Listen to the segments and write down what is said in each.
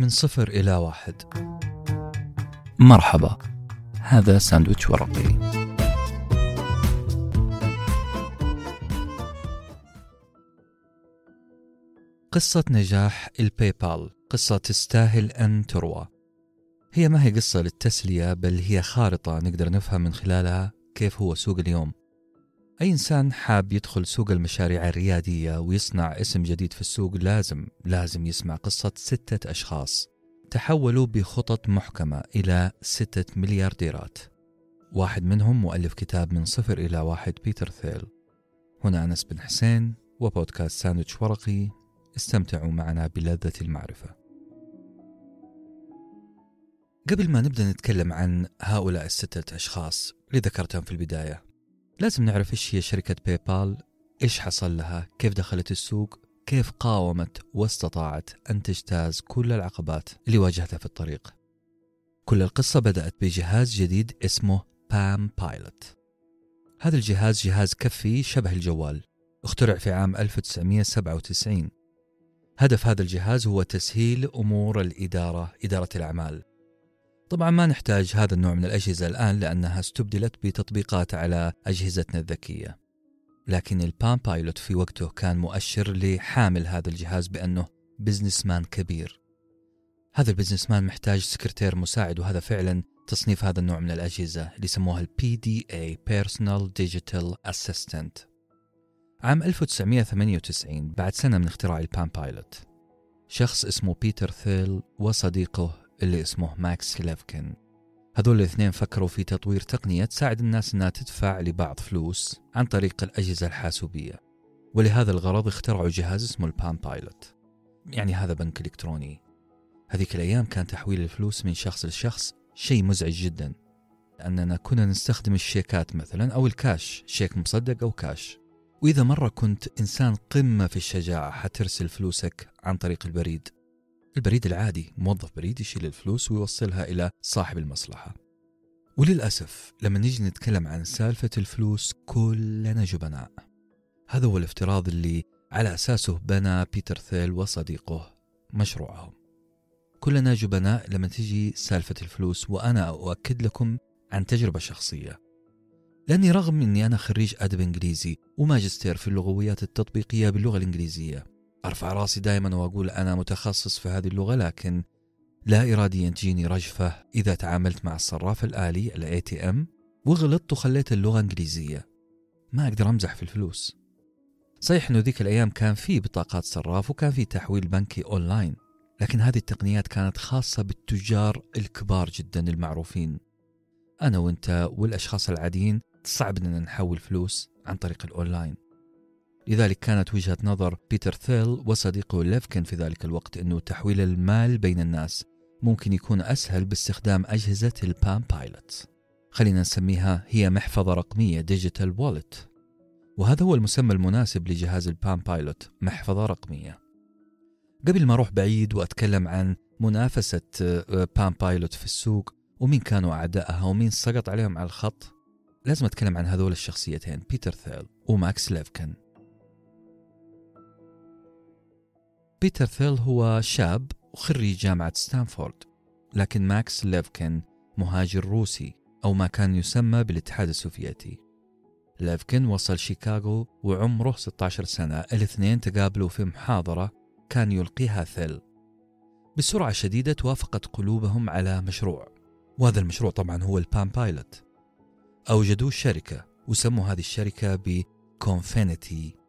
من صفر إلى واحد. مرحبا. هذا ساندويتش ورقي. قصة نجاح ال PayPal قصة تستاهل أن تروى. هي ما هي قصة للتسلية بل هي خارطة نقدر نفهم من خلالها كيف هو سوق اليوم. أي إنسان حاب يدخل سوق المشاريع الريادية ويصنع اسم جديد في السوق لازم لازم يسمع قصة ستة أشخاص. تحولوا بخطط محكمة إلى ستة مليارديرات. واحد منهم مؤلف كتاب من صفر إلى واحد بيتر ثيل. هنا أنس بن حسين وبودكاست ساندويتش ورقي. استمتعوا معنا بلذة المعرفة. قبل ما نبدأ نتكلم عن هؤلاء الستة أشخاص اللي ذكرتهم في البداية لازم نعرف إيش هي شركة PayPal إيش حصل لها كيف دخلت السوق كيف قاومت واستطاعت أن تجتاز كل العقبات اللي واجهتها في الطريق. كل القصة بدأت بجهاز جديد اسمه بام بايلوت هذا الجهاز جهاز كفي شبه الجوال اخترع في عام 1997 هدف هذا الجهاز هو تسهيل أمور الإدارة إدارة الأعمال. طبعا ما نحتاج هذا النوع من الأجهزة الآن لأنها استبدلت بتطبيقات على أجهزتنا الذكية. لكن ال Palm Pilot في وقته كان مؤشر لحامل هذا الجهاز بأنه business man كبير. هذا ال business man محتاج سكرتير مساعد وهذا فعلا تصنيف هذا النوع من الأجهزة اللي يسموها ال PDA Personal Digital Assistant. عام 1998 بعد سنة من اختراع ال Palm Pilot شخص اسمه بيتر ثيل وصديقه اللي اسمه ماكس ليفكن. هذول الاثنين فكروا في تطوير تقنية تساعد الناس إنها تدفع لبعض فلوس عن طريق الأجهزة الحاسوبية ولهذا الغرض اخترعوا جهاز اسمه ال Palm Pilot. يعني هذا بنك إلكتروني. هذيك الأيام كان تحويل الفلوس من شخص لشخص شيء مزعج جدا لأننا كنا نستخدم الشيكات مثلا أو الكاش شيك مصدق أو كاش. وإذا مرة كنت إنسان قمة في الشجاعة حترسل فلوسك عن طريق البريد. البريد العادي موظف بريد يشيل الفلوس ويوصلها إلى صاحب المصلحة. وللأسف لما نيجي نتكلم عن سالفة الفلوس كلنا جبناء. هذا هو الافتراض اللي على أساسه بنى بيتر ثيل وصديقه مشروعهم. كلنا جبناء لما تجي سالفة الفلوس وأنا أؤكد لكم عن تجربة شخصية. لأني رغم أني أنا خريج أدب إنجليزي وماجستير في اللغويات التطبيقية باللغة الإنجليزية أرفع راسي دائما وأقول أنا متخصص في هذه اللغة لكن لا إراديا تجيني رجفة إذا تعاملت مع الصراف الآلي ال ATM وغلطت وخليت اللغة إنجليزية. ما أقدر أمزح في الفلوس. صحيح أنه ذيك الأيام كان في بطاقات صراف وكان في تحويل بنكي أونلاين لكن هذه التقنيات كانت خاصة بالتجار الكبار جدا المعروفين. أنا وأنت والأشخاص العاديين صعب أننا نحول فلوس عن طريق الأونلاين. لذلك كانت وجهة نظر بيتر ثيل وصديقه ليفكن في ذلك الوقت أنه تحويل المال بين الناس ممكن يكون أسهل باستخدام أجهزة ال Palm Pilot خلينا نسميها هي محفظة رقمية digital wallet وهذا هو المسمى المناسب لجهاز ال Palm Pilot محفظة رقمية. قبل ما أروح بعيد وأتكلم عن منافسة Palm Pilot في السوق ومين كانوا أعدائها ومين سقط عليهم على الخط لازم أتكلم عن هذول الشخصيتين بيتر ثيل وماكس ليفكن. بيتر ثيل هو شاب وخريج جامعة ستانفورد لكن ماكس ليفكن مهاجر روسي أو ما كان يسمى بالاتحاد السوفيتي. ليفكن وصل شيكاغو وعمره 16 سنة الاثنين تقابلوا في محاضرة كان يلقيها ثيل بسرعة شديدة توافقت قلوبهم على مشروع وهذا المشروع طبعا هو ال Palm Pilot. أوجدوا شركة وسموا هذه الشركة ب Confinity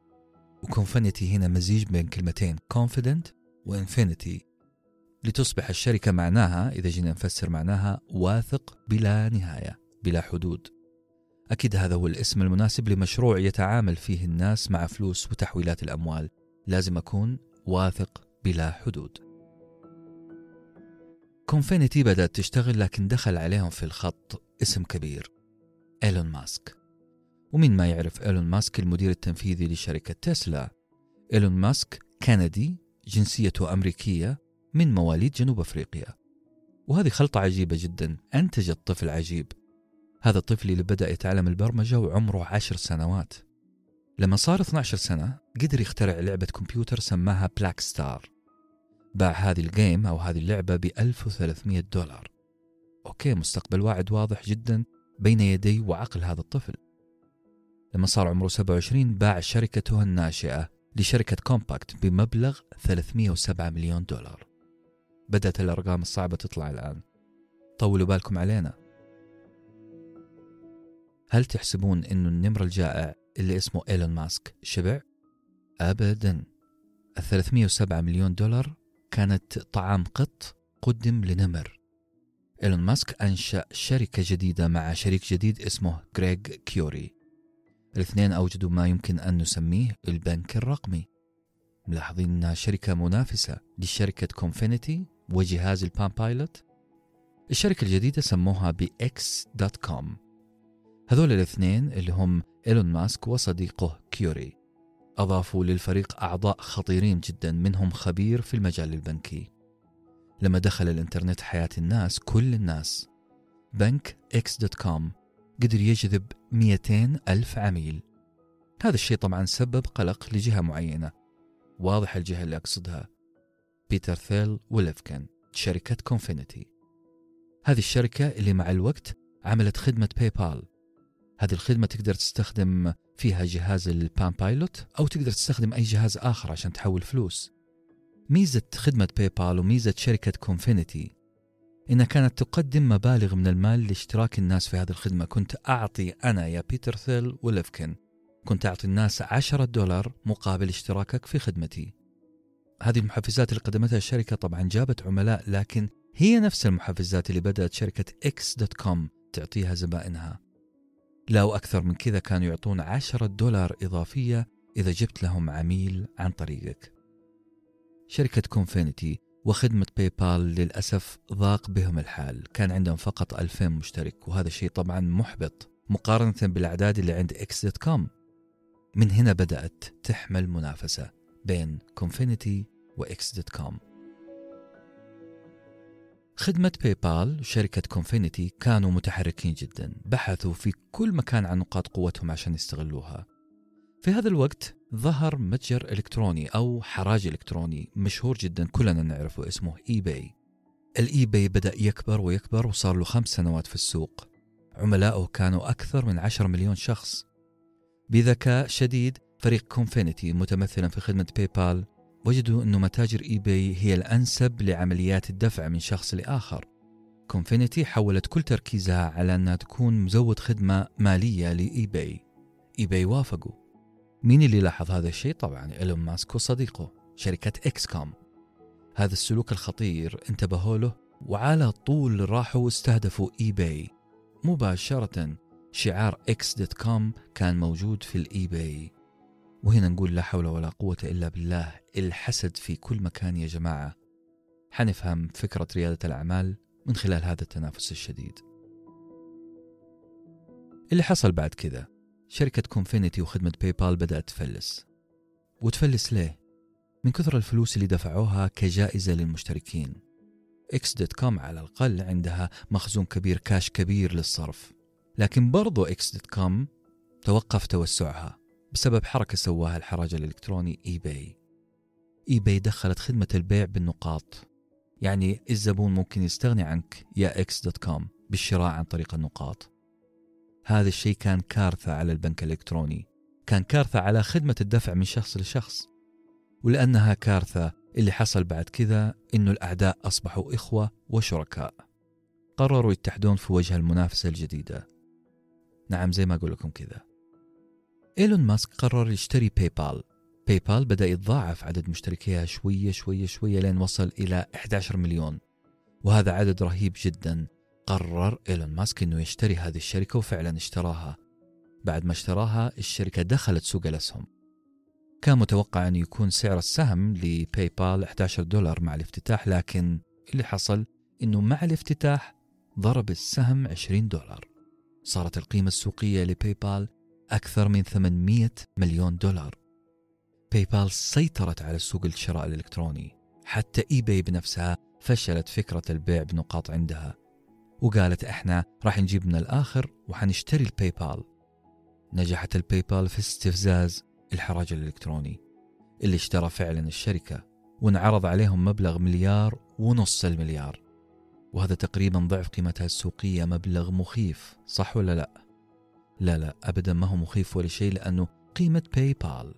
و Confinity هنا مزيج بين كلمتين confident و infinity لتصبح الشركة معناها إذا جينا نفسر معناها واثق بلا نهاية بلا حدود. أكيد هذا هو الاسم المناسب لمشروع يتعامل فيه الناس مع فلوس وتحويلات الأموال. لازم أكون واثق بلا حدود. Confinity بدأت تشتغل لكن دخل عليهم في الخط اسم كبير إيلون ماسك ومين ما يعرف إيلون ماسك المدير التنفيذي لشركة تسلا. إيلون ماسك كندي جنسيته أمريكية من مواليد جنوب أفريقيا. وهذه خلطة عجيبة جدا أنتجت طفل عجيب. هذا الطفل اللي بدأ يتعلم البرمجة وعمره عشر سنوات. لما صار 12 سنة قدر يخترع لعبة كمبيوتر سماها Black Star. باع هذه ال game أو هذه اللعبة ب 1300 دولار. Okay مستقبل واعد واضح جدا بين يدي وعقل هذا الطفل. لما صار عمره 27 باع شركته الناشئة لشركة Compaq بمبلغ 307 مليون دولار. بدأت الأرقام الصعبة تطلع الآن. طولوا بالكم علينا. هل تحسبون أنه النمر الجائع اللي اسمه إيلون ماسك شبع؟ أبدا. ال 307 مليون دولار كانت طعام قط قدم لنمر. إيلون ماسك أنشأ شركة جديدة مع شريك جديد اسمه غريغ كيوري. الاثنين أوجدوا ما يمكن أن نسميه البنك الرقمي. ملاحظين أنها شركة منافسة لشركة Confinity وجهاز ال Palm Pilot الشركة الجديدة سموها ب X dot com. هذول الاثنين اللي هم إيلون ماسك وصديقه كيوري. أضافوا للفريق أعضاء خطيرين جدا منهم خبير في المجال البنكي. لما دخل الإنترنت حياة الناس كل الناس. بنك X dot com. قدر يجذب 200 ألف عميل. هذا الشيء طبعا سبب قلق لجهة معينة. واضح الجهة اللي أقصدها. بيتر ثيل وليفكن شركة Confinity. هذه الشركة اللي مع الوقت عملت خدمة PayPal هذه الخدمة تقدر تستخدم فيها جهاز ال Palm Pilot أو تقدر تستخدم أي جهاز آخر عشان تحول فلوس. ميزة خدمة PayPal وميزة شركة Confinity إنها كانت تقدم مبالغ من المال لاشتراك الناس في هذه الخدمة. كنت أعطي أنا يا بيتر ثيل وليفكن. كنت أعطي الناس عشرة دولار مقابل اشتراكك في خدمتي. هذه المحفزات اللي قدمتها الشركة طبعا جابت عملاء لكن هي نفس المحفزات اللي بدأت شركة X dot com تعطيها زبائنها. لا وأكثر من كذا كانوا يعطون عشرة دولار إضافية إذا جبت لهم عميل عن طريقك. شركة Confinity وخدمة PayPal للأسف ضاق بهم الحال. كان عندهم فقط 2000 مشترك وهذا الشيء طبعا محبط مقارنة بالأعداد اللي عند X dot com. من هنا بدأت تحمى المنافسة بين Confinity و X dot com. خدمة PayPal وشركة Confinity كانوا متحركين جدا بحثوا في كل مكان عن نقاط قوتهم عشان يستغلوها. في هذا الوقت ظهر متجر إلكتروني أو حراج إلكتروني مشهور جدا كلنا نعرفه اسمه eBay ال eBay بدأ يكبر ويكبر وصار له خمس سنوات في السوق. عملائه كانوا أكثر من عشر مليون شخص. بذكاء شديد فريق Confinity متمثلا في خدمة PayPal وجدوا أن متاجر eBay هي الأنسب لعمليات الدفع من شخص لآخر. Confinity حولت كل تركيزها على أنها تكون مزود خدمة مالية ل eBay eBay وافقوا. مين اللي لاحظ هذا الشيء؟ طبعا إيلون ماسك وصديقه شركة X com. هذا السلوك الخطير انتبهوا له وعلى طول راحوا واستهدفوا eBay مباشرة شعار X dot com كان موجود في ال eBay وهنا نقول لا حول ولا قوة إلا بالله الحسد في كل مكان يا جماعة. حنفهم فكرة ريادة الأعمال من خلال هذا التنافس الشديد. اللي حصل بعد كذا؟ شركة Confinity وخدمة PayPal بدأت تفلس. وتفلس ليه؟ من كثر الفلوس اللي دفعوها كجائزة للمشتركين. X dot com على الأقل عندها مخزون كبير كاش كبير للصرف. لكن برضو X dot com توقف توسعها بسبب حركة سواها الحراج الإلكتروني eBay eBay دخلت خدمة البيع بالنقاط. يعني الزبون ممكن يستغني عنك يا X dot com بالشراء عن طريق النقاط. هذا الشيء كان كارثة على البنك الإلكتروني. كان كارثة على خدمة الدفع من شخص لشخص. ولأنها كارثة اللي حصل بعد كذا إنه الأعداء أصبحوا إخوة وشركاء. قرروا يتحدون في وجه المنافسة الجديدة. نعم زي ما أقول لكم كذا. إيلون ماسك قرر يشتري PayPal PayPal بدأ يتضاعف عدد مشتركيها شوية شوية شوية لين وصل إلى 11 مليون. وهذا عدد رهيب جدا. قرر إيلون ماسك أنه يشتري هذه الشركة وفعلا اشتراها. بعد ما اشتراها الشركة دخلت سوق الأسهم. كان متوقع أن يكون سعر السهم ل PayPal 11 دولار مع الافتتاح لكن اللي حصل أنه مع الافتتاح ضرب السهم 20 دولار. صارت القيمة السوقية ل PayPal أكثر من 800 مليون دولار. PayPal سيطرت على سوق الشراء الإلكتروني. حتى eBay بنفسها فشلت فكرة البيع بنقاط عندها. وقالت إحنا راح نجيب من الآخر وحنشتري ال PayPal نجحت ال PayPal في استفزاز الحراج الإلكتروني اللي اشترى فعلا الشركة وانعرض عليهم مبلغ مليار ونص المليار. وهذا تقريبا ضعف قيمتها السوقية مبلغ مخيف صح ولا لا؟ لا لا أبدا ما هو مخيف ولا شيء لأنه قيمة باي بال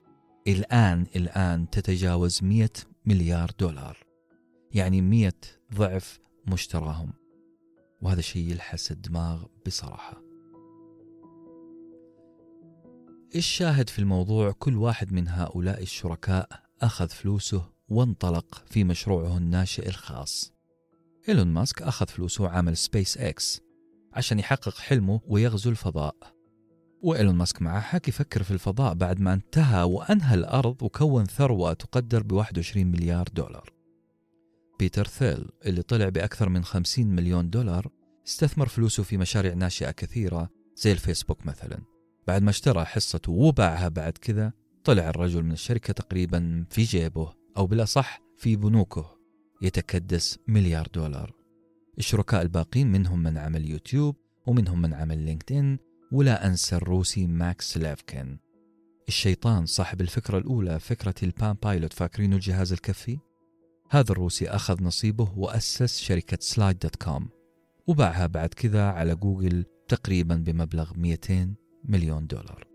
الآن الآن تتجاوز 100 مليار دولار. يعني 100 ضعف مشتراهم. وهذا شيء يلحس الدماغ بصراحة. الشاهد في الموضوع كل واحد من هؤلاء الشركاء أخذ فلوسه وانطلق في مشروعه الناشئ الخاص. إيلون ماسك أخذ فلوسه وعمل سبيس إكس عشان يحقق حلمه ويغزو الفضاء. وإيلون ماسك معه حق يفكر في الفضاء بعد ما انتهى وأنهى الأرض وكون ثروة تقدر ب 21 مليار دولار. بيتر ثيل اللي طلع بأكثر من 50 مليون دولار استثمر فلوسه في مشاريع ناشئة كثيرة زي الفيسبوك مثلا. بعد ما اشترى حصته وباعها بعد كذا طلع الرجل من الشركة تقريبا في جيبه أو بالأصح في بنوكه. يتكدس مليار دولار. الشركاء الباقين منهم من عمل يوتيوب ومنهم من عمل لينكدين ولا أنسى الروسي ماكس لافكن. الشيطان صاحب الفكرة الأولى فكرة ال Palm Pilot فاكرينه الجهاز الكفي؟ هذا الروسي أخذ نصيبه وأسس شركة Slide dot com وباعها بعد كذا على جوجل تقريبا بمبلغ 200 مليون دولار.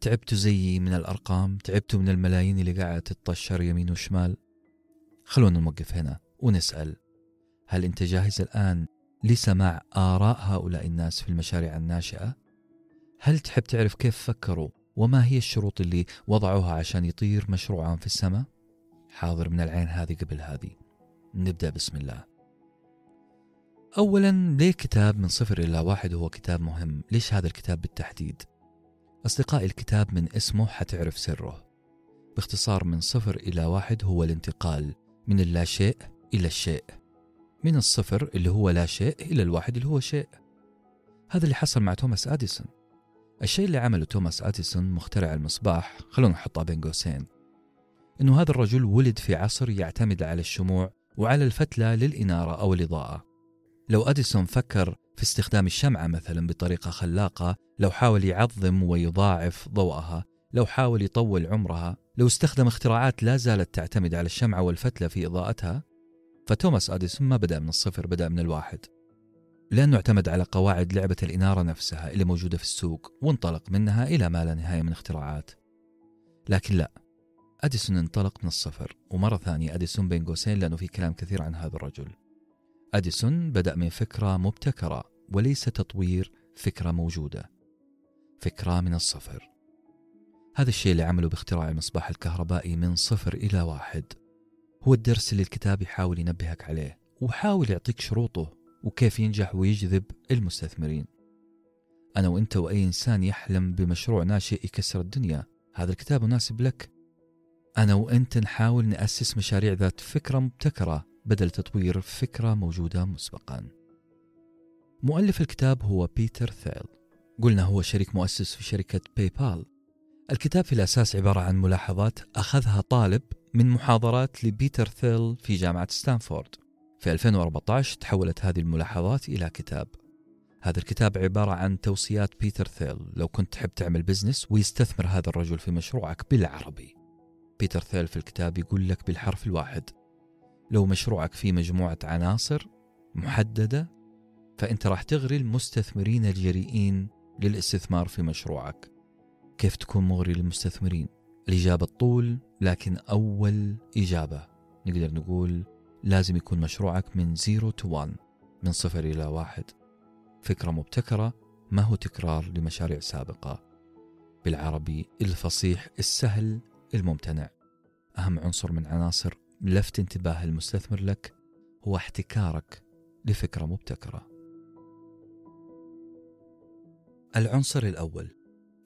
تعبتوا زيي من الأرقام تعبتوا من الملايين اللي قاعدة تتطشر يمين وشمال. خلونا نوقف هنا ونسأل هل أنت جاهز الآن لسماع آراء هؤلاء الناس في المشاريع الناشئة؟ هل تحب تعرف كيف فكروا وما هي الشروط اللي وضعوها عشان يطير مشروعهم في السماء؟ حاضر من العين هذه قبل هذه. نبدأ بسم الله. أولا ليه كتاب من صفر إلى واحد هو كتاب مهم؟ ليش هذا الكتاب بالتحديد؟ أصدقائي الكتاب من اسمه حتعرف سره. باختصار من صفر إلى واحد هو الانتقال من اللا شيء إلى الشيء. من الصفر اللي هو لا شيء إلى الواحد اللي هو شيء. هذا اللي حصل مع توماس أديسون. الشيء اللي عمله توماس أديسون مخترع المصباح خلونا نحطها بين قوسين إنه هذا الرجل ولد في عصر يعتمد على الشموع وعلى الفتلة للإنارة أو الإضاءة. لو أديسون فكر في استخدام الشمعة مثلا بطريقة خلاقة لو حاول يعظم ويضاعف ضوءها لو حاول يطول عمرها لو استخدم اختراعات لا زالت تعتمد على الشمعة والفتلة في إضاءتها فتوماس أديسون ما بدأ من الصفر بدأ من الواحد. لأنه اعتمد على قواعد لعبة الإنارة نفسها اللي موجودة في السوق وانطلق منها إلى ما لا نهاية من اختراعات. لكن لا أديسون انطلق من الصفر ومرة ثانية أديسون بين قوسين لأنه في كلام كثير عن هذا الرجل. أديسون بدأ من فكرة مبتكرة وليس تطوير فكرة موجودة. فكرة من الصفر. هذا الشيء اللي عمله باختراع المصباح الكهربائي من صفر إلى واحد. هو الدرس اللي الكتاب يحاول ينبهك عليه وحاول يعطيك شروطه. وكيف ينجح ويجذب المستثمرين. أنا وإنت وأي إنسان يحلم بمشروع ناشئ يكسر الدنيا. هذا الكتاب مناسب لك؟ أنا وإنت نحاول نأسس مشاريع ذات فكرة مبتكرة بدل تطوير فكرة موجودة مسبقا. مؤلف الكتاب هو بيتر ثيل. قلنا هو شريك مؤسس في شركة باي بال الكتاب في الأساس عبارة عن ملاحظات أخذها طالب من محاضرات لبيتر ثيل في جامعة ستانفورد. في 2014 تحولت هذه الملاحظات إلى كتاب. هذا الكتاب عبارة عن توصيات بيتر ثيل. لو كنت تحب تعمل business ويستثمر هذا الرجل في مشروعك بالعربي. بيتر ثيل في الكتاب يقول لك بالحرف الواحد. لو مشروعك فيه مجموعة عناصر محددة فأنت راح تغري المستثمرين الجريئين للاستثمار في مشروعك. كيف تكون مغري للمستثمرين الإجابة تطول لكن أول إجابة نقدر نقول لازم يكون مشروعك من zero to one من صفر إلى واحد فكرة مبتكرة ما هو تكرار لمشاريع سابقة بالعربي الفصيح السهل الممتنع أهم عنصر من عناصر لفت انتباه المستثمر لك هو احتكارك لفكرة مبتكرة. العنصر الأول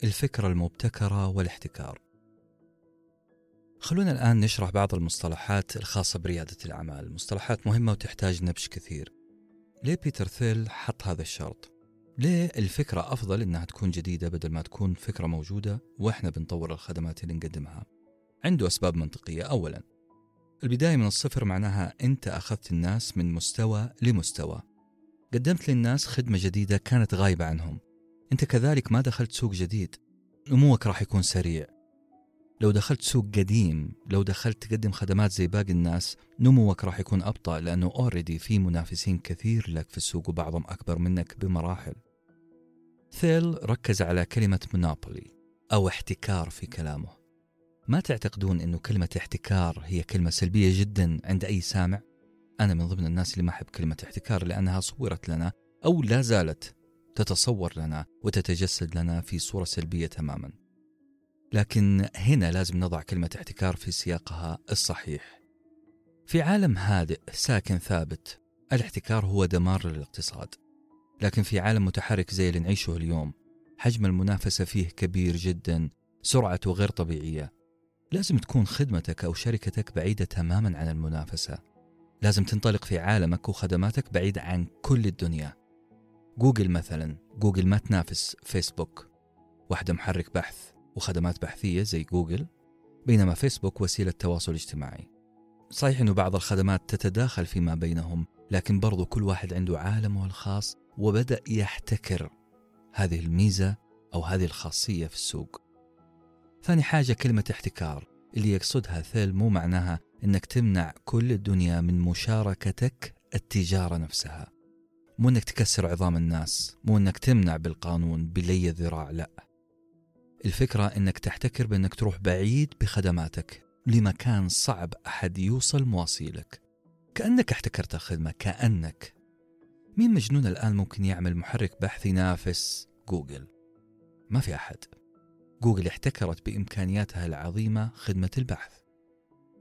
الفكرة المبتكرة والاحتكار. خلونا الآن نشرح بعض المصطلحات الخاصة بريادة الأعمال، مصطلحات مهمة وتحتاج نبش كثير. ليه بيتر ثيل حط هذا الشرط؟ ليه الفكرة أفضل إنها تكون جديدة بدل ما تكون فكرة موجودة وإحنا بنطور الخدمات اللي نقدمها؟ عنده أسباب منطقية، أولاً البداية من الصفر معناها أنت أخذت الناس من مستوى لمستوى قدمت للناس خدمة جديدة كانت غايبة عنهم أنت كذلك ما دخلت سوق جديد نموك راح يكون سريع لو دخلت سوق قديم لو دخلت تقدم خدمات زي باقي الناس نموك راح يكون أبطأ لأنه أوريدي في منافسين كثير لك في السوق وبعضهم أكبر منك بمراحل. ثيل ركز على كلمة مونوبولي أو احتكار في كلامه. ما تعتقدون أنه كلمة احتكار هي كلمة سلبية جدا عند أي سامع؟ أنا من ضمن الناس اللي ما أحب كلمة احتكار لأنها صورت لنا أو لا زالت تتصور لنا وتتجسد لنا في صورة سلبية تماما. لكن هنا لازم نضع كلمة احتكار في سياقها الصحيح. في عالم هادئ ساكن ثابت الاحتكار هو دمار للاقتصاد. لكن في عالم متحرك زي اللي نعيشه اليوم حجم المنافسة فيه كبير جدا سرعته غير طبيعية. لازم تكون خدمتك أو شركتك بعيدة تماما عن المنافسة. لازم تنطلق في عالمك وخدماتك بعيدة عن كل الدنيا. جوجل مثلا جوجل ما تنافس فيسبوك. واحدة محرك بحث. وخدمات بحثية زي جوجل بينما فيسبوك وسيلة تواصل اجتماعي. صحيح أنه بعض الخدمات تتداخل فيما بينهم لكن برضو كل واحد عنده عالمه الخاص وبدأ يحتكر هذه الميزة أو هذه الخاصية في السوق. ثاني حاجة كلمة احتكار. اللي يقصدها ثيل مو معناها أنك تمنع كل الدنيا من مشاركتك التجارة نفسها. مو أنك تكسر عظام الناس مو أنك تمنع بالقانون بلي الذراع لا. الفكرة أنك تحتكر بأنك تروح بعيد بخدماتك لمكان صعب أحد يوصل مواصيلك. كأنك احتكرت الخدمة كأنك. مين مجنون الآن ممكن يعمل محرك بحث ينافس جوجل؟ ما في أحد. جوجل احتكرت بإمكانياتها العظيمة خدمة البحث.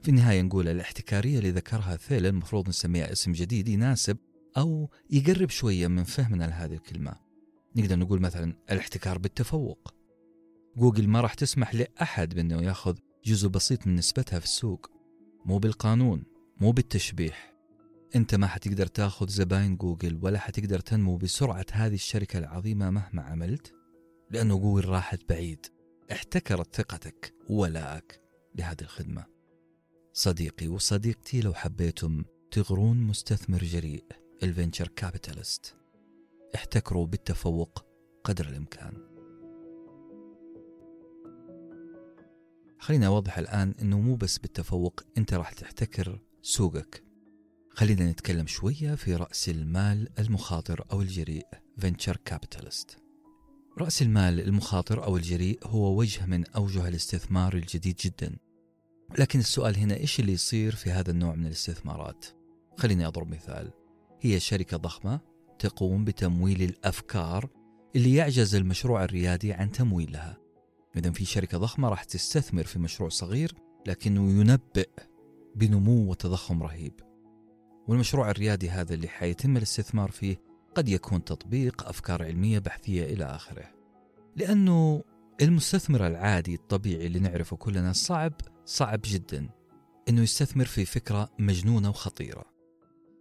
في النهاية نقول الاحتكارية اللي ذكرها ثيل المفروض نسميها اسم جديد يناسب أو يقرب شوية من فهمنا لهذه الكلمة. نقدر نقول مثلا الاحتكار بالتفوق. جوجل ما راح تسمح لأحد بأنه ياخذ جزء بسيط من نسبتها في السوق. مو بالقانون مو بالتشبيح. أنت ما حتقدر تاخذ زباين جوجل ولا حتقدر تنمو بسرعة هذه الشركة العظيمة مهما عملت لأنه جوجل راحت بعيد. احتكرت ثقتك وولائك لهذه الخدمة. صديقي وصديقتي لو حبيتم تغرون مستثمر جريء ال venture capitalist. احتكروا بالتفوق قدر الإمكان. خليني أوضح الآن أنه مو بس بالتفوق أنت راح تحتكر سوقك. خلينا نتكلم شوية في رأس المال المخاطر أو الجريء فينشر كابيتالست رأس المال المخاطر أو الجريء هو وجه من أوجه الاستثمار الجديد جدا. لكن السؤال هنا إيش اللي يصير في هذا النوع من الاستثمارات؟ خليني أضرب مثال. هي شركة ضخمة تقوم بتمويل الأفكار اللي يعجز المشروع الريادي عن تمويلها. إذا في شركة ضخمة راح تستثمر في مشروع صغير لكنه ينبئ بنمو وتضخم رهيب. والمشروع الريادي هذا اللي حيتم الاستثمار فيه قد يكون تطبيق أفكار علمية بحثية إلى آخره. لأنه المستثمر العادي الطبيعي اللي نعرفه كلنا صعب صعب جدا أنه يستثمر في فكرة مجنونة وخطيرة.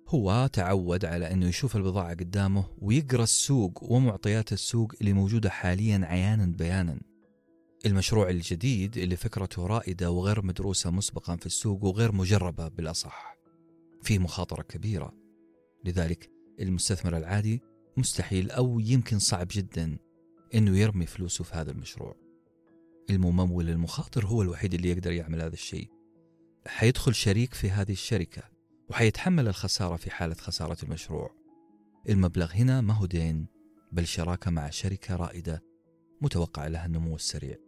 هو تعود على أنه يشوف البضاعة قدامه ويقرأ السوق ومعطيات السوق اللي موجودة حاليا عيانا بيانا. المشروع الجديد اللي فكرته رائدة وغير مدروسة مسبقا في السوق وغير مجربة بالأصح فيه مخاطرة كبيرة. لذلك المستثمر العادي مستحيل أو يمكن صعب جدا أنه يرمي فلوسه في هذا المشروع. الممول المخاطر هو الوحيد اللي يقدر يعمل هذا الشيء. حيدخل شريك في هذه الشركة وحيتحمل الخسارة في حالة خسارة المشروع. المبلغ هنا ما هو دين بل شراكة مع شركة رائدة متوقع لها النمو السريع.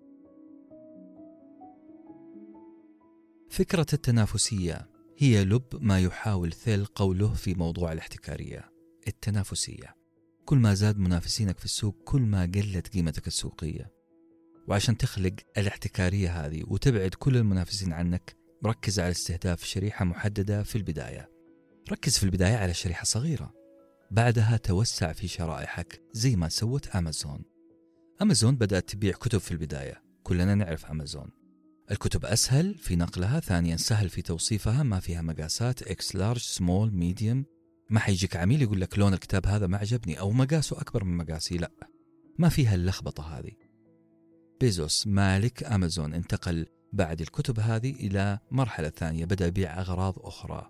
فكرة التنافسية هي لب ما يحاول ثيل قوله في موضوع الاحتكارية. التنافسية. كل ما زاد منافسينك في السوق كل ما قلت قيمتك السوقية. وعشان تخلق الاحتكارية هذه وتبعد كل المنافسين عنك ركز على استهداف شريحة محددة في البداية. ركز في البداية على شريحة صغيرة. بعدها توسع في شرائحك زي ما سوت أمازون. أمازون بدأت تبيع كتب في البداية. كلنا نعرف أمازون. الكتب أسهل في نقلها ثانيا سهل في توصيفها ما فيها مقاسات X large small medium ما حيجيك عميل يقول لك لون الكتاب هذا ما عجبني أو مقاسه أكبر من مقاسي لا. ما فيها اللخبطة هذه. بيزوس مالك أمازون انتقل بعد الكتب هذه إلى مرحلة ثانية بدأ يبيع أغراض أخرى.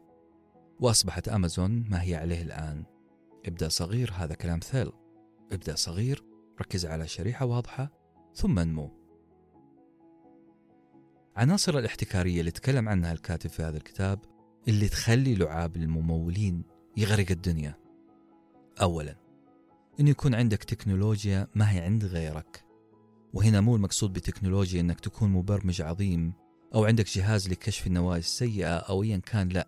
وأصبحت أمازون ما هي عليه الآن. ابدأ صغير هذا كلام ثيل. ابدأ صغير ركز على شريحة واضحة ثم انمو عناصر الاحتكارية اللي تكلم عنها الكاتب في هذا الكتاب اللي تخلي لعاب الممولين يغرق الدنيا. أولا أنه يكون عندك تكنولوجيا ما هي عند غيرك. وهنا مو المقصود بتكنولوجيا أنك تكون مبرمج عظيم أو عندك جهاز لكشف النوايا السيئة أو أيا كان لا.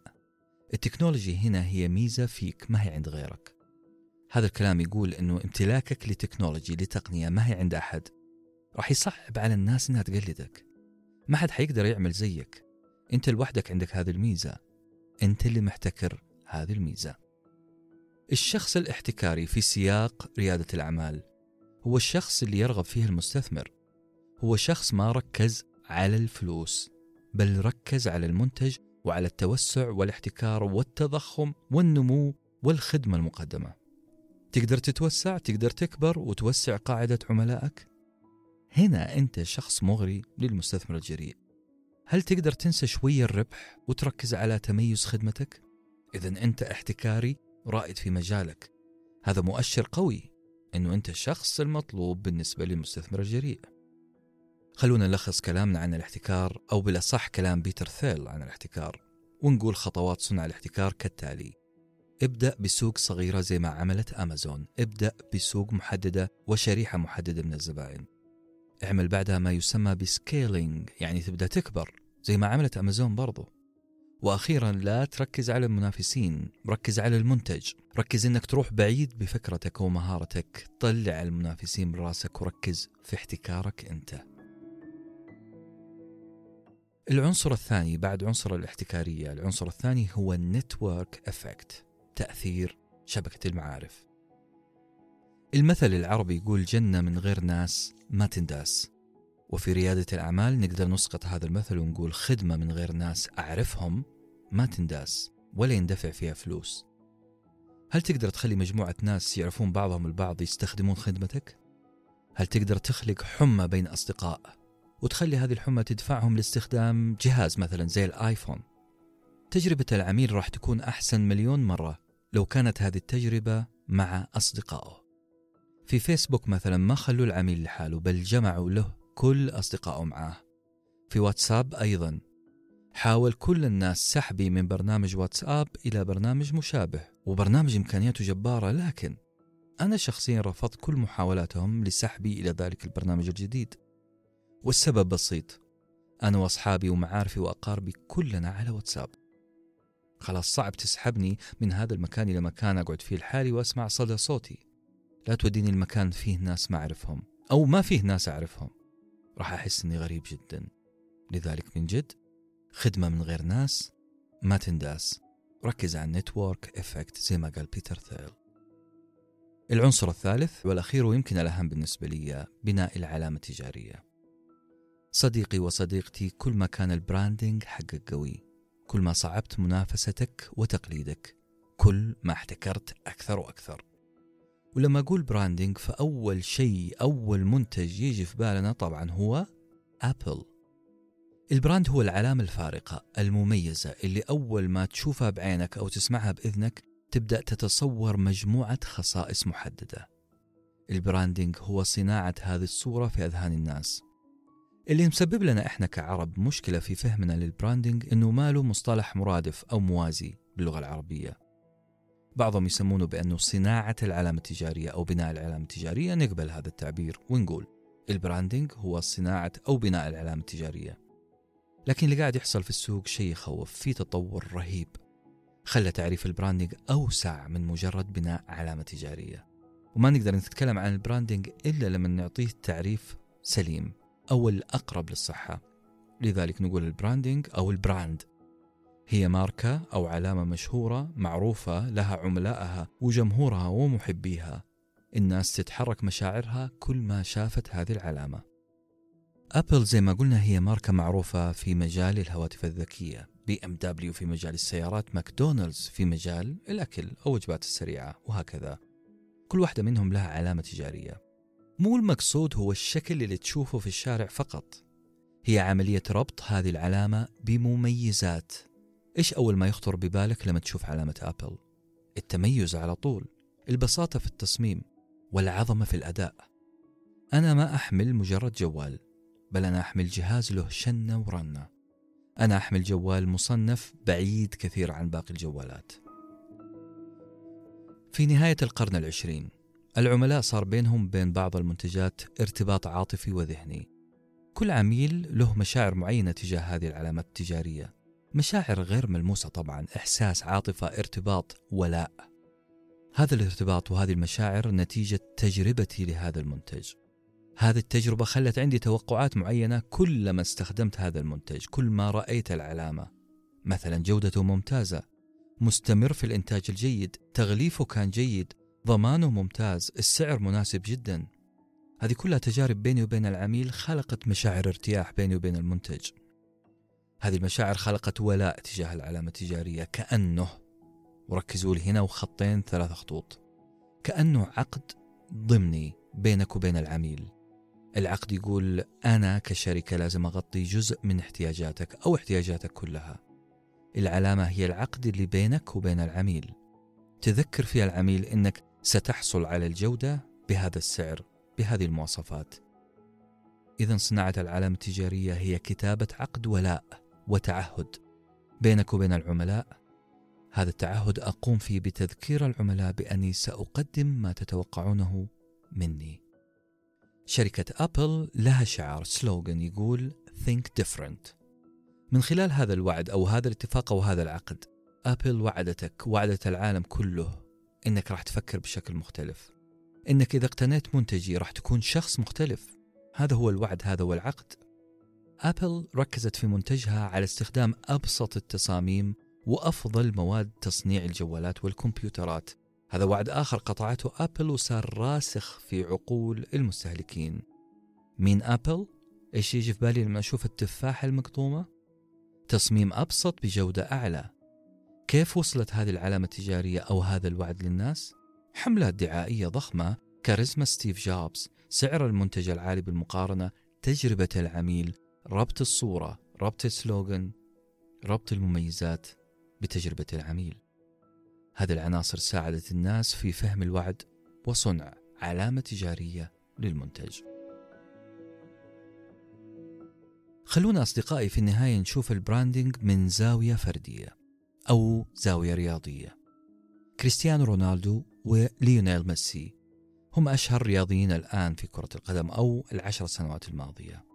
التكنولوجي هنا هي ميزة فيك ما هي عند غيرك. هذا الكلام يقول أنه امتلاكك لتكنولوجي لتقنية ما هي عند أحد. راح يصعب على الناس أنها تقلدك. ما حد حيقدر يعمل زيك. أنت لوحدك عندك هذه الميزة. أنت اللي محتكر هذه الميزة. الشخص الاحتكاري في سياق ريادة الأعمال هو الشخص اللي يرغب فيه المستثمر. هو شخص ما ركز على الفلوس بل ركز على المنتج وعلى التوسع والاحتكار والتضخم والنمو والخدمة المقدمة. تقدر تتوسع تقدر تكبر وتوسع قاعدة عملائك؟ هنا أنت شخص مغري للمستثمر الجريء. هل تقدر تنسى شوية الربح وتركز على تميز خدمتك؟ إذا أنت احتكاري رائد في مجالك. هذا مؤشر قوي أنه أنت الشخص المطلوب بالنسبة للمستثمر الجريء. خلونا نلخص كلامنا عن الاحتكار أو بالأصح كلام بيتر ثيل عن الاحتكار ونقول خطوات صنع الاحتكار كالتالي. ابدأ بسوق صغيرة زي ما عملت أمازون. ابدأ بسوق محددة وشريحة محددة من الزبائن. اعمل بعدها ما يسمى بسكيلينج يعني تبدأ تكبر زي ما عملت أمازون برضو. وأخيرا لا تركز على المنافسين ركز على المنتج. ركز أنك تروح بعيد بفكرتك ومهارتك. طلع المنافسين من راسك وركز في احتكارك أنت. العنصر الثاني بعد عنصر الاحتكارية العنصر الثاني هو ال network effect تأثير شبكة المعارف. المثل العربي يقول جنة من غير ناس ما تنداس. وفي ريادة الأعمال نقدر نسقط هذا المثل ونقول خدمة من غير ناس أعرفهم ما تنداس ولا يندفع فيها فلوس. هل تقدر تخلي مجموعة ناس يعرفون بعضهم البعض يستخدمون خدمتك؟ هل تقدر تخلق حمى بين أصدقاء وتخلي هذه الحمى تدفعهم لاستخدام جهاز مثلا زي الآيفون؟ تجربة العميل راح تكون أحسن مليون مرة لو كانت هذه التجربة مع أصدقائه. في فيسبوك مثلا ما خلوا العميل لحاله بل جمعوا له كل أصدقائه معاه. في واتساب أيضا. حاول كل الناس سحبي من برنامج واتساب إلى برنامج مشابه وبرنامج إمكانياته جبارة لكن أنا شخصيا رفضت كل محاولاتهم لسحبي إلى ذلك البرنامج الجديد. والسبب بسيط. أنا وأصحابي ومعارفي وأقاربي كلنا على واتساب. خلاص صعب تسحبني من هذا المكان إلى مكان أقعد فيه لحالي وأسمع صدى صوتي. لا توديني المكان فيه ناس ما أعرفهم أو ما فيه ناس أعرفهم. راح أحس أني غريب جدا. لذلك من جد خدمة من غير ناس ما تنداس. ركز على ال network effect زي ما قال بيتر ثيل. العنصر الثالث والأخير ويمكن الأهم بالنسبة لي بناء العلامة التجارية. صديقي وصديقتي كل ما كان ال branding حقك قوي كل ما صعبت منافستك وتقليدك كل ما احتكرت أكثر وأكثر. ولما أقول branding فأول شيء أول منتج يجي في بالنا طبعا هو أبل ال brand هو العلامة الفارقة المميزة اللي أول ما تشوفها بعينك أو تسمعها بإذنك تبدأ تتصور مجموعة خصائص محددة. ال branding هو صناعة هذه الصورة في أذهان الناس. اللي مسبب لنا إحنا كعرب مشكلة في فهمنا لل branding إنه ما له مصطلح مرادف أو موازي باللغة العربية. بعضهم يسمونه بأنه صناعة العلامة التجارية أو بناء العلامة التجارية نقبل هذا التعبير ونقول ال branding هو صناعة أو بناء العلامة التجارية. لكن اللي قاعد يحصل في السوق شيء يخوف في تطور رهيب خلى تعريف ال branding أوسع من مجرد بناء علامة تجارية. وما نقدر نتكلم عن ال branding إلا لما نعطيه تعريف سليم أو الأقرب للصحة لذلك نقول ال branding أو ال brand هي ماركة أو علامة مشهورة معروفة لها عملائها وجمهورها ومحبيها. الناس تتحرك مشاعرها كل ما شافت هذه العلامة. أبل زي ما قلنا هي ماركة معروفة في مجال الهواتف الذكية. بي إم دبليو في مجال السيارات ماكدونالدز في مجال الأكل أو وجبات السريعة وهكذا. كل واحدة منهم لها علامة تجارية. مو المقصود هو الشكل اللي تشوفه في الشارع فقط. هي عملية ربط هذه العلامة بمميزات. إيش أول ما يخطر ببالك لما تشوف علامة أبل؟ التميز على طول البساطة في التصميم والعظمة في الأداء. أنا ما أحمل مجرد جوال بل أنا أحمل جهاز له شنة ورنة. أنا أحمل جوال مصنف بعيد كثير عن باقي الجوالات. في نهاية القرن العشرين العملاء صار بينهم بين بعض المنتجات ارتباط عاطفي وذهني. كل عميل له مشاعر معينة تجاه هذه العلامات التجارية. مشاعر غير ملموسة طبعا إحساس عاطفة ارتباط ولاء. هذا الارتباط وهذه المشاعر نتيجة تجربتي لهذا المنتج. هذه التجربة خلت عندي توقعات معينة كلما استخدمت هذا المنتج كل ما رأيت العلامة. مثلا جودته ممتازة مستمر في الإنتاج الجيد تغليفه كان جيد ضمانه ممتاز السعر مناسب جدا. هذه كلها تجارب بيني وبين العميل خلقت مشاعر ارتياح بيني وبين المنتج. هذه المشاعر خلقت ولاء تجاه العلامة التجارية. كأنه وركزوا لي هنا وخطين ثلاث خطوط. كأنه عقد ضمني بينك وبين العميل. العقد يقول أنا كشركة لازم أغطي جزء من احتياجاتك أو احتياجاتك كلها. العلامة هي العقد اللي بينك وبين العميل. تذكر فيها العميل أنك ستحصل على الجودة بهذا السعر بهذه المواصفات. إذا صناعة العلامة التجارية هي كتابة عقد ولاء. وتعهد بينك وبين العملاء. هذا التعهد أقوم فيه بتذكير العملاء بأني سأقدم ما تتوقعونه مني. شركة أبل لها شعار سلوغن يقول Think Different من خلال هذا الوعد أو هذا الاتفاق أو هذا العقد أبل وعدتك وعدت العالم كله إنك راح تفكر بشكل مختلف. إنك إذا اقتنيت منتجي راح تكون شخص مختلف. هذا هو الوعد هذا هو العقد. أبل ركزت في منتجها على استخدام أبسط التصاميم وأفضل مواد تصنيع الجوالات والكمبيوترات هذا وعد آخر قطعته أبل وصار راسخ في عقول المستهلكين مين أبل؟ إيش يجي في بالي لما أشوف التفاحة المقطومة؟ تصميم أبسط بجودة أعلى كيف وصلت هذه العلامة التجارية أو هذا الوعد للناس؟ حملات دعائية ضخمة كاريزما ستيف جوبز سعر المنتج العالي بالمقارنة تجربة العميل ربط الصورة ربط ال slogan ربط المميزات بتجربة العميل. هذه العناصر ساعدت الناس في فهم الوعد وصنع علامة تجارية للمنتج. خلونا أصدقائي في النهاية نشوف ال branding من زاوية فردية أو زاوية رياضية. كريستيانو رونالدو وليونيل ميسي هم أشهر رياضيين الآن في كرة القدم أو العشر سنوات الماضية.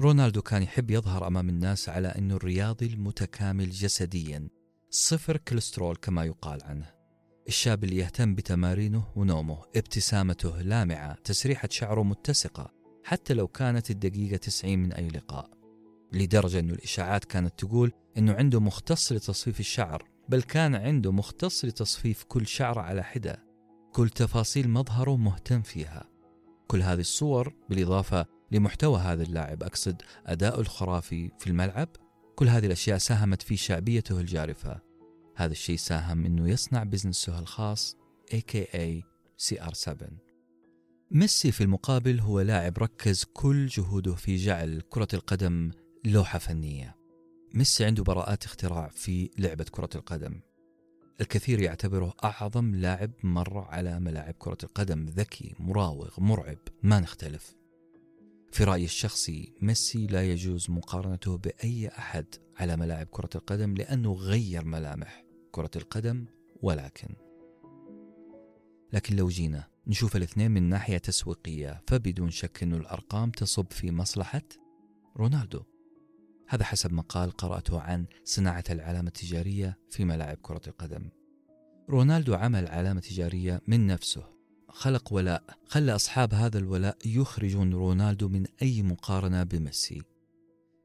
رونالدو كان يحب يظهر أمام الناس على أنه الرياضي المتكامل جسديا صفر كوليسترول كما يقال عنه. الشاب اللي يهتم بتمارينه ونومه ابتسامته لامعة تسريحة شعره متسقة حتى لو كانت الدقيقة 90 من أي لقاء. لدرجة أنه الإشاعات كانت تقول أنه عنده مختص لتصفيف الشعر بل كان عنده مختص لتصفيف كل شعر على حدة. كل تفاصيل مظهره مهتم فيها. كل هذه الصور بالإضافة لمحتوى هذا اللاعب. أقصد أداؤه الخرافي في الملعب. كل هذه الأشياء ساهمت في شعبيته الجارفة. هذا الشيء ساهم أنه يصنع بزنسه الخاص AKA CR7 ميسي في المقابل هو لاعب ركز كل جهوده في جعل كرة القدم لوحة فنية. ميسي عنده براءات اختراع في لعبة كرة القدم. الكثير يعتبره أعظم لاعب مر على ملاعب كرة القدم. ذكي مراوغ مرعب ما نختلف. في رأيي الشخصي ميسي لا يجوز مقارنته بأي أحد على ملاعب كرة القدم لأنه غير ملامح كرة القدم ولكن. لكن لو جينا نشوف الاثنين من ناحية تسويقية فبدون شك أن الأرقام تصب في مصلحة رونالدو. هذا حسب مقال قرأته عن صناعة العلامة التجارية في ملاعب كرة القدم. رونالدو عمل علامة تجارية من نفسه. خلق ولاء خلى أصحاب هذا الولاء يخرجون رونالدو من أي مقارنة بميسي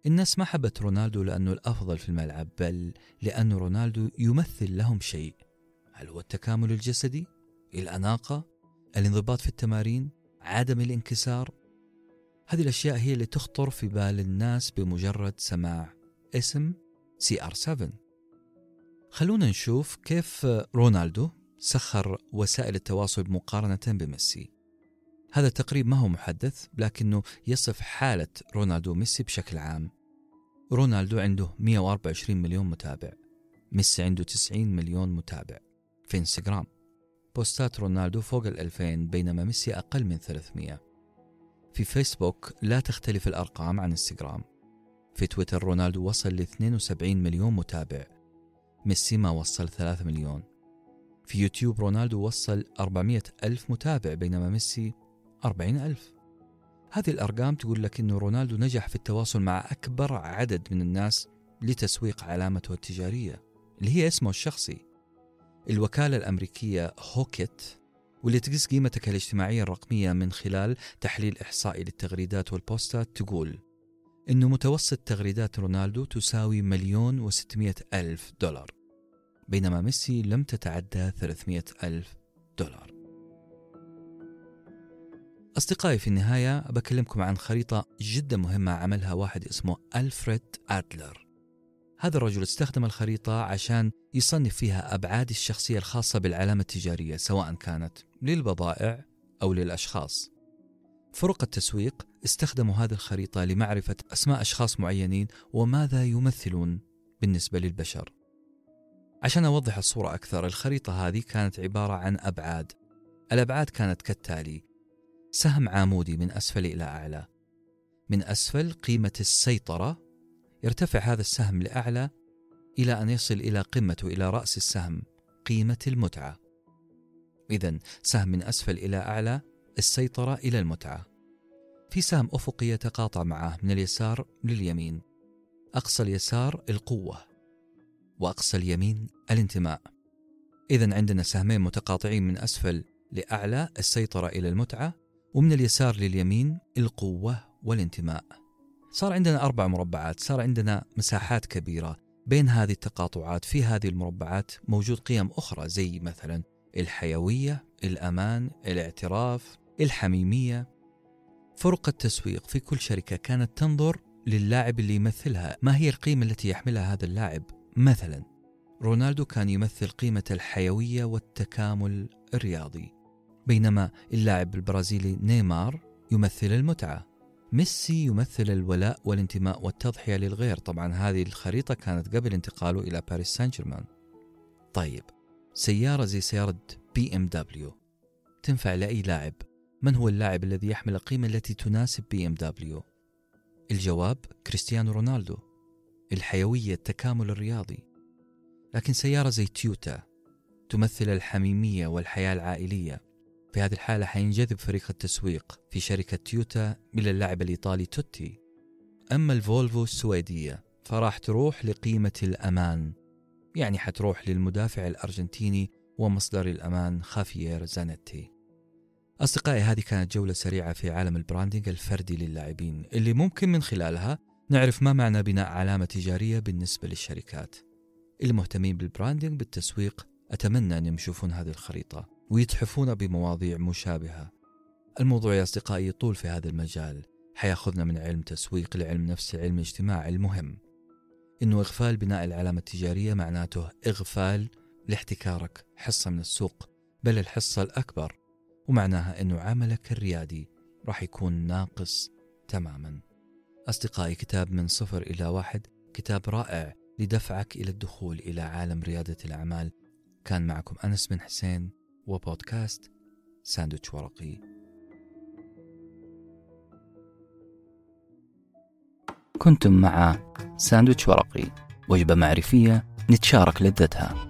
الناس ما حبت رونالدو لأنه الأفضل في الملعب بل لأن رونالدو يمثل لهم شيء هل هو التكامل الجسدي؟ الأناقة؟ الانضباط في التمارين؟ عدم الانكسار؟ هذه الأشياء هي اللي تخطر في بال الناس بمجرد سماع اسم CR7 خلونا نشوف كيف رونالدو سخر وسائل التواصل مقارنة بميسي. هذا التقريب ما هو محدث لكنه يصف حالة رونالدو وميسي بشكل عام. رونالدو عنده 124 مليون متابع. ميسي عنده 90 مليون متابع. في انستغرام. posts رونالدو فوق ال 2000 بينما ميسي أقل من 300 في فيسبوك لا تختلف الأرقام عن انستغرام. في تويتر رونالدو وصل ل 72 مليون متابع. ميسي ما وصل 3 مليون. في يوتيوب رونالدو وصل 400 ألف متابع بينما ميسي 40 ألف. هذه الأرقام تقول لك أنه رونالدو نجح في التواصل مع أكبر عدد من الناس لتسويق علامته التجارية اللي هي اسمه الشخصي. الوكالة الأمريكية هوكيت واللي تقيس قيمتك الاجتماعية الرقمية من خلال تحليل إحصائي للتغريدات والبوستات تقول إنه متوسط تغريدات رونالدو تساوي مليون وستمائة ألف دولار. بينما ميسي لم تتعدى 300 ألف دولار. أصدقائي في النهاية بكلمكم عن خريطة جدا مهمة عملها واحد اسمه ألفريد أدلر. هذا الرجل استخدم الخريطة عشان يصنف فيها أبعاد الشخصية الخاصة بالعلامة التجارية سواء كانت للبضائع أو للأشخاص. فرق التسويق استخدموا هذه الخريطة لمعرفة أسماء أشخاص معينين وماذا يمثلون بالنسبة للبشر. عشان أوضح الصورة أكثر الخريطة هذه كانت عبارة عن أبعاد. الأبعاد كانت كالتالي سهم عامودي من أسفل إلى أعلى. من أسفل قيمة السيطرة يرتفع هذا السهم لأعلى إلى أن يصل إلى قمته إلى رأس السهم قيمة المتعة. إذا سهم من أسفل إلى أعلى السيطرة إلى المتعة. في سهم أفقي يتقاطع معه من اليسار لليمين. أقصى اليسار القوة. وأقصى اليمين الانتماء. إذا عندنا سهمين متقاطعين من أسفل لأعلى السيطرة إلى المتعة ومن اليسار لليمين القوة والانتماء. صار عندنا أربع مربعات صار عندنا مساحات كبيرة بين هذه التقاطعات. في هذه المربعات موجود قيم أخرى زي مثلا الحيوية الأمان الاعتراف الحميمية. فرق التسويق في كل شركة كانت تنظر للاعب اللي يمثلها. ما هي القيمة التي يحملها هذا اللاعب؟ مثلا رونالدو كان يمثل قيمة الحيوية والتكامل الرياضي بينما اللاعب البرازيلي نيمار يمثل المتعة. ميسي يمثل الولاء والانتماء والتضحية للغير. طبعا هذه الخريطة كانت قبل انتقاله إلى باريس سان جيرمان. طيب سيارة زي سيارة بي إم دبليو تنفع لأي لاعب؟ من هو اللاعب الذي يحمل القيمة التي تناسب بي إم دبليو؟ الجواب كريستيانو رونالدو. الحيوية التكامل الرياضي. لكن سيارة زي تويوتا تمثل الحميمية والحياة العائلية. في هذه الحالة حينجذب فريق التسويق في شركة تويوتا إلى اللاعب الإيطالي توتي. أما الفولفو السويدية فراح تروح لقيمة الأمان. يعني حتروح للمدافع الأرجنتيني ومصدر الأمان خافيير زانيتي. أصدقائي هذه كانت جولة سريعة في عالم ال branding الفردي للاعبين. اللي ممكن من خلالها نعرف ما معنى بناء علامة تجارية بالنسبة للشركات. المهتمين بالبراندنج بالتسويق أتمنى أن يشوفون هذه الخريطة ويتحفون بمواضيع مشابهة. الموضوع يا أصدقائي يطول في هذا المجال. حيأخذنا من علم تسويق لعلم نفس علم اجتماع المهم. إنه إغفال بناء العلامة التجارية معناته إغفال لاحتكارك حصة من السوق بل الحصة الأكبر ومعناها أنه عملك الريادي راح يكون ناقص تماما. أصدقائي كتاب من صفر إلى واحد كتاب رائع لدفعك إلى الدخول إلى عالم ريادة الأعمال. كان معكم أنس بن حسين وبودكاست ساندويتش ورقي. كنتم مع ساندويتش ورقي وجبة معرفية نتشارك لذتها.